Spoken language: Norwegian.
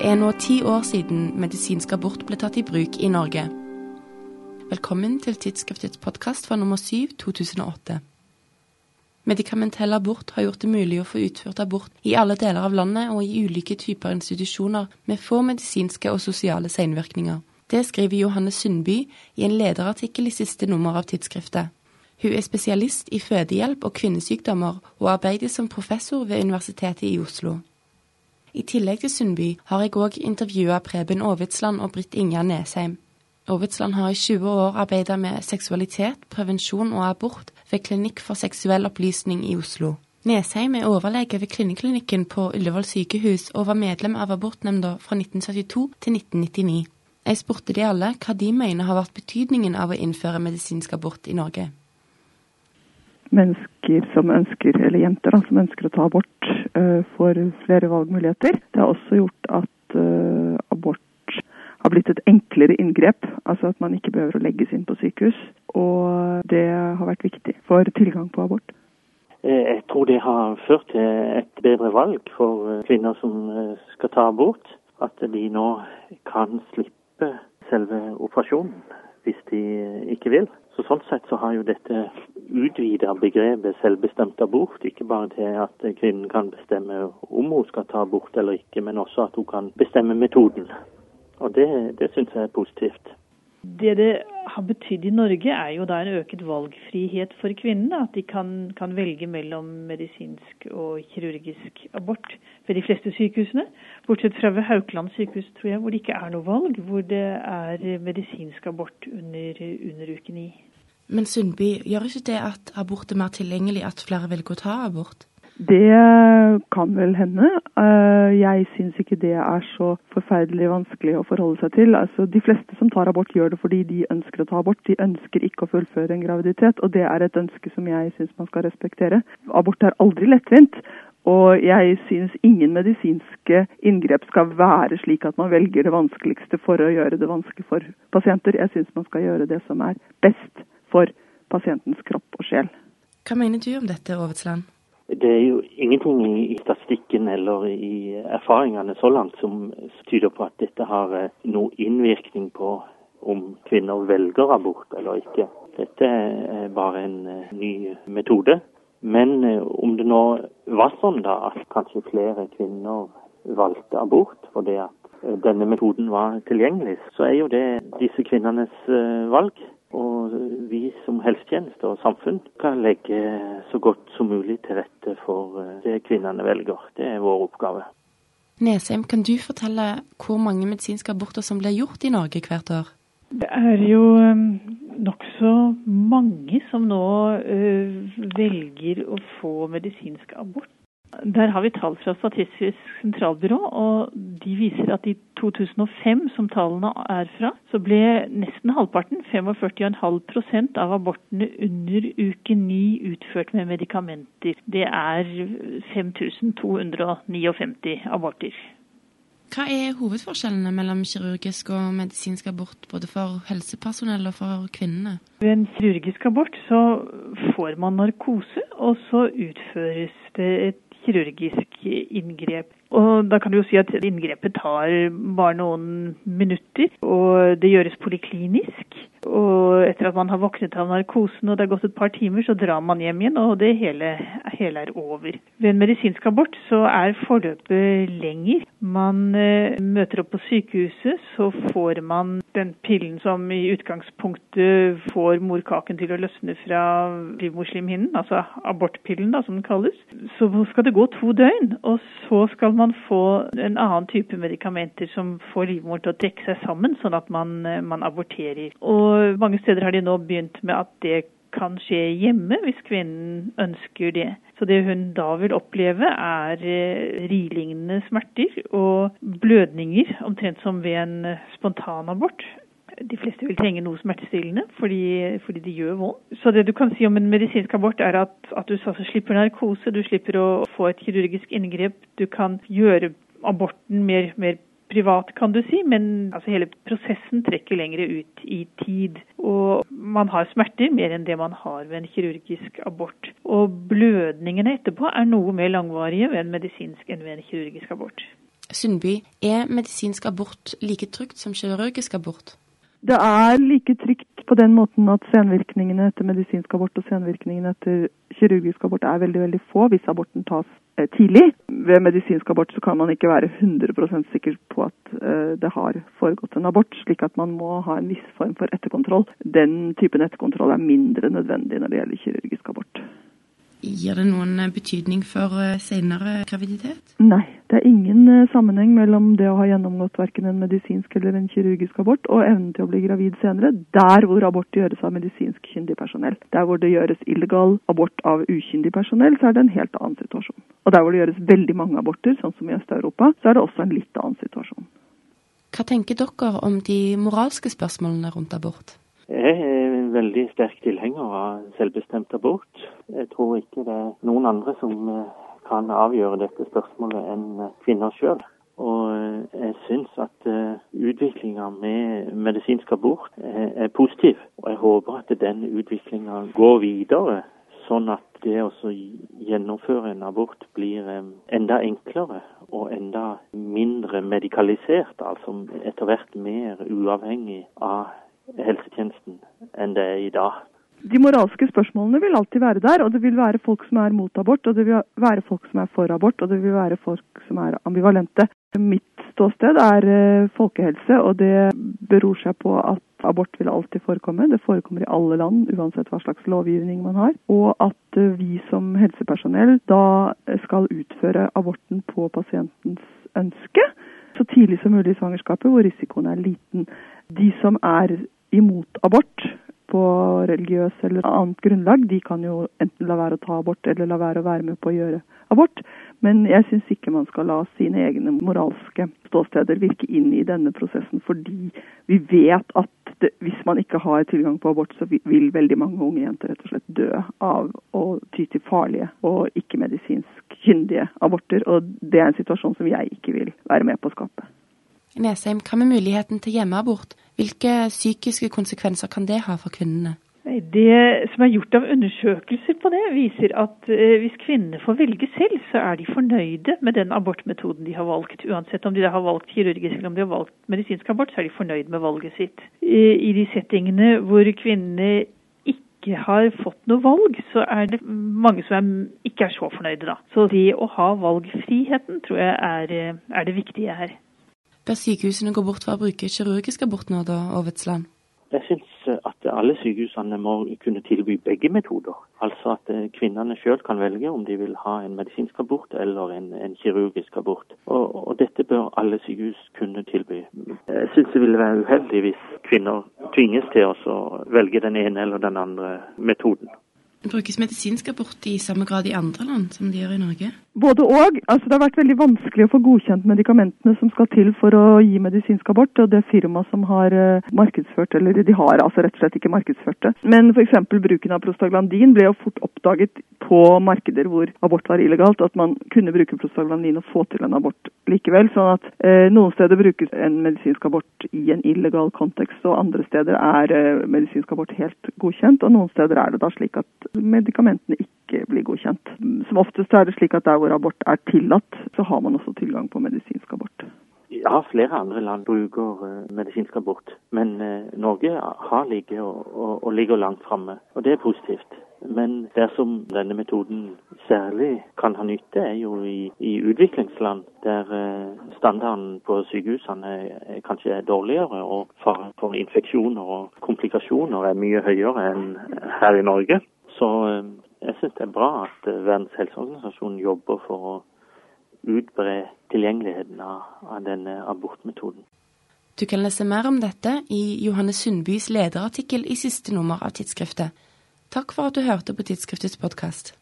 Det er nå ti år siden medisinsk abort ble tatt i bruk i Norge. Velkommen til tidsskriftets podkast for nummer 7 2008. Medikamentell abort har gjort det mulig å få utført abort i alle deler av landet og i ulike typer institusjoner med få medisinske og sosiale senvirkninger. Det skriver Johanne Sundby i en lederartikkel i siste nummer av tidsskriftet. Hun er spesialist i fødehjelp og kvinnesykdommer, og arbeider som professor ved Universitetet i Oslo. I tillegg til Sundby har jeg òg intervjua Preben Aavitsland og Britt Inga Nesheim. Aavitsland har i 20 år arbeidet med seksualitet, prevensjon og abort ved Klinikk for seksuell opplysning i Oslo. Nesheim er overlege ved kvinneklinikken på Ullevål sykehus og var medlem av abortnemnda fra 1972 til 1999. Jeg spurte de alle hva de mener har vært betydningen av å innføre medisinsk abort i Norge. Mennesker som ønsker, eller jenter da, som ønsker å ta abort, uh, får flere valgmuligheter. Det har også gjort at uh, abort har blitt et enklere inngrep. Altså at man ikke behøver å legges inn på sykehus. Og det har vært viktig for tilgang på abort. Eh, jeg tror det har ført til et bedre valg for kvinner som skal ta abort. At de nå kan slippe selve operasjonen hvis de ikke vil. Så Sånn sett så har jo dette utvida begrepet selvbestemt abort. Ikke bare til at kvinnen kan bestemme om hun skal ta abort eller ikke, men også at hun kan bestemme metoden. Og det, det syns jeg er positivt. Det det har betydd i Norge, er jo da en øket valgfrihet for kvinnene. At de kan, kan, velge mellom medisinsk og kirurgisk abort ved de fleste sykehusene. Bortsett fra ved Haukeland sykehus, tror jeg, hvor det ikke er noe valg. Hvor det er medisinsk abort under, under uke ni. Men Sundby, gjør ikke det at abort er mer tilgjengelig, at flere velger å ta abort? Det kan vel hende. Eh, jeg syns ikke det er så forferdelig vanskelig å forholde seg til. Altså, de fleste som tar abort, gjør det fordi de ønsker å ta abort. De ønsker ikke å fullføre en graviditet, og det er et ønske som jeg syns man skal respektere. Abort er aldri lettvint. Og jeg syns ingen medisinske inngrep skal være slik at man velger det vanskeligste for å gjøre det vanskelig for pasienter. Jeg syns man skal gjøre det som er best for pasientens kropp og sjel. Hva mener du om dette, Aavitsland? Det er jo ingenting i statistikken eller i erfaringene så langt som tyder på at dette har noen noe innvirkning på om kvinner velger abort eller ikke. Dette er bare en eh, ny metode. Men eh, om det nå var sånn da at kanskje flere kvinner valgte abort fordi at denne metoden var tilgjengelig, så er jo det disse kvinnenes valg. Og vi som helsetjeneste og samfunn kan legge så godt som mulig til rette for eh, det kvinnene velger. Det er vår oppgave. Nesheim, kan du fortelle hvor mange medisinske aborter som blir gjort i Norge hvert år? Det er jo um, nokså mange som nå uh, velger å få medisinsk abort. Der har vi tall fra Statistisk sentralbyrå, og de viser at i 2005, som tallene er fra, så ble nesten halvparten, 45,5% av abortene under uke 9 utført med medikamenter. Det er 5259 aborter. Hva er hovedforskjellene mellom kirurgisk og medisinsk abort, både for helsepersonell og for kvinnene? Ved en kirurgisk abort så får man narkose, og så utføres det et kirurgisk inngrep. Og da kan du jo si at inngrepet tar bare noen minutter, og det gjøres poliklinisk. Og etter at man har våknet av narkosen og det har gått et par timer, så drar man hjem igjen, og det hele, hele er over. Ved en medisinsk abort så er forløpet lenger. Man eh, møter opp på sykehuset, så får man den pillen som i utgangspunktet får morkaken til å løsne fra livmorslimhinnen, altså abortpillen da, som den kalles. Så skal det gå to døgn, og så skal man få en annen type medikamenter som får livmoren til å trekke seg sammen, sånn at man, eh, man aborterer. Og mange steder har de nå begynt med at det kan skje hjemme hvis kvinnen ønsker det. Så det hun da vil oppleve er eh, rilignende smerter og blødninger, omtrent som ved en spontanabort. De fleste vil trenge noe smertestillende fordi, fordi det gjør vondt. Så det du kan si om en medisinsk abort er at, at du altså slipper narkose, du slipper å få et kirurgisk inngrep. Du kan gjøre aborten mer, mer privat, kan du si, men altså, hele prosessen trekker lengre ut i tid. Og man har smerter mer enn det man har ved en kirurgisk abort. Og blødningene etterpå er noe mer langvarige ved en medisinsk enn ved en kirurgisk abort. Sundby, er medisinsk abort like trygt som kirurgisk abort? Det er like trygt på den måten at senvirkningene etter medisinsk abort og senvirkningene etter kirurgisk abort er veldig veldig få hvis aborten tas tidlig. Ved medisinsk abort så kan man ikke være 100% sikker på at eh, det har foregått en abort, slik at man må ha en viss form for etterkontroll. Den typen etterkontroll er mindre nødvendig når det gjelder kirurgisk abort. Gir det noen eh, betydning for eh, senere graviditet? Nei, det er ingen eh, sammenheng mellom det å ha gjennomgått verken en medisinsk eller en kirurgisk abort og evnen til å bli gravid senere, der hvor abort gjøres av medisinsk kyndig personell. Der hvor det gjøres illegal abort av ukyndig personell, så er det en helt annen situasjon. Og der hvor det gjøres veldig mange aborter, sånn som i Øst-Europa, så er det også en litt annen situasjon. Hva tenker dere om de moralske spørsmålene rundt abort? Jeg veldig sterk tilhenger av selvbestemt abort. Jeg tror ikke det er noen andre som eh, kan avgjøre dette spørsmålet enn eh, kvinner sjøl. Og eh, jeg syns at utviklinga med medisinsk abort er positiv. Og jeg håper at den utviklinga går videre, sånn at det å gjennomføre en abort blir enda enklere og enda mindre medikalisert. Altså etter hvert mer uavhengig av helsetjenesten enn det er i dag. De moralske spørsmålene vil alltid være der, og det vil være folk som er mot abort, og det vil være folk som er for abort, og det vil være folk som er ambivalente. Mitt ståsted er eh, folkehelse, og det beror seg på at abort vil alltid forekomme. Det forekommer i alle land, uansett hva slags lovgivning man har. Og at eh, vi som helsepersonell da skal utføre aborten på pasientens ønske så tidlig som mulig i svangerskapet, hvor risikoen er liten. De som er imot abort på religiøs eller annet grunnlag, de kan jo enten la være å ta abort eller la være å være med på å gjøre abort. Men jeg syns ikke man skal la sine egne moralske ståsteder virke inn i denne prosessen, fordi vi vet at det, hvis man ikke har tilgang på abort, så vil veldig mange unge jenter rett og slett dø av å ty til farlige og ikke-medisinsk kyndige aborter. Og det er en situasjon som jeg ikke vil være med på å skape. Nesheim, hva med muligheten til hjemmeabort? Hvilke psykiske konsekvenser kan det ha for kvinnene? Det som er gjort av undersøkelser på det, viser at eh, hvis kvinnene får velge selv, så er de fornøyde med den abortmetoden de har valgt. Uansett om de har valgt kirurgisk eller om de har valgt medisinsk abort, så er de fornøyd med valget sitt. I de settingene hvor kvinnene ikke har fått noe valg, så er det mange som er, ikke er så fornøyde, da. Så det å ha valgfriheten tror jeg er, eh, er det viktige her. Bør sykehusene gå bort fra å bruke kirurgisk abort nå, da, Aavitsland? Jeg syns at alle sykehusene må kunne tilby begge metoder. Altså at eh, kvinnene sjøl kan velge om de vil ha en medisinsk abort eller en, en kirurgisk abort. Og, og, dette bør alle sykehus kunne tilby. Jeg syns det ville være uheldig hvis kvinner tvinges til å velge den ene eller den andre metoden. Brukes medisinsk abort i samme grad i andre land som de gjør i Norge? Både og. Altså, det har vært veldig vanskelig å få godkjent medikamentene som skal til for å gi medisinsk abort. Og det firmaet som har uh, markedsført, eller de har altså rett og slett ikke markedsført det. Men f.eks. bruken av prostaglandin ble jo fort oppdaget på markeder hvor abort var illegalt. At man kunne bruke prostaglandin og få til en abort likevel. Sånn at eh, noen steder brukes en medisinsk abort i en illegal kontekst, og andre steder er eh, medisinsk abort helt godkjent. Og noen steder er det da slik at medikamentene ikke blir godkjent. Som oftest er det slik at der hvor abort er tillatt, så har man også tilgang på medisinsk abort. Ja, flere andre land bruker uh, medisinsk abort, men uh, Norge har ligget og, og, og ligger langt framme, og det er positivt. Men dersom denne metoden særlig kan ha nytte, er jo i, i utviklingsland der uh, standarden på sykehusene er, kanskje er dårligere, og faren for infeksjoner og komplikasjoner er mye høyere enn her i Norge. Så eh, jeg syns det er bra at eh, Verdens helseorganisasjon jobber for å utbre tilgjengeligheten av, av denne abortmetoden. Du kan lese mer om dette i Johannes Sundbys lederartikkel i siste nummer av tidsskriftet. Takk for at du hørte på tidsskriftets podkast.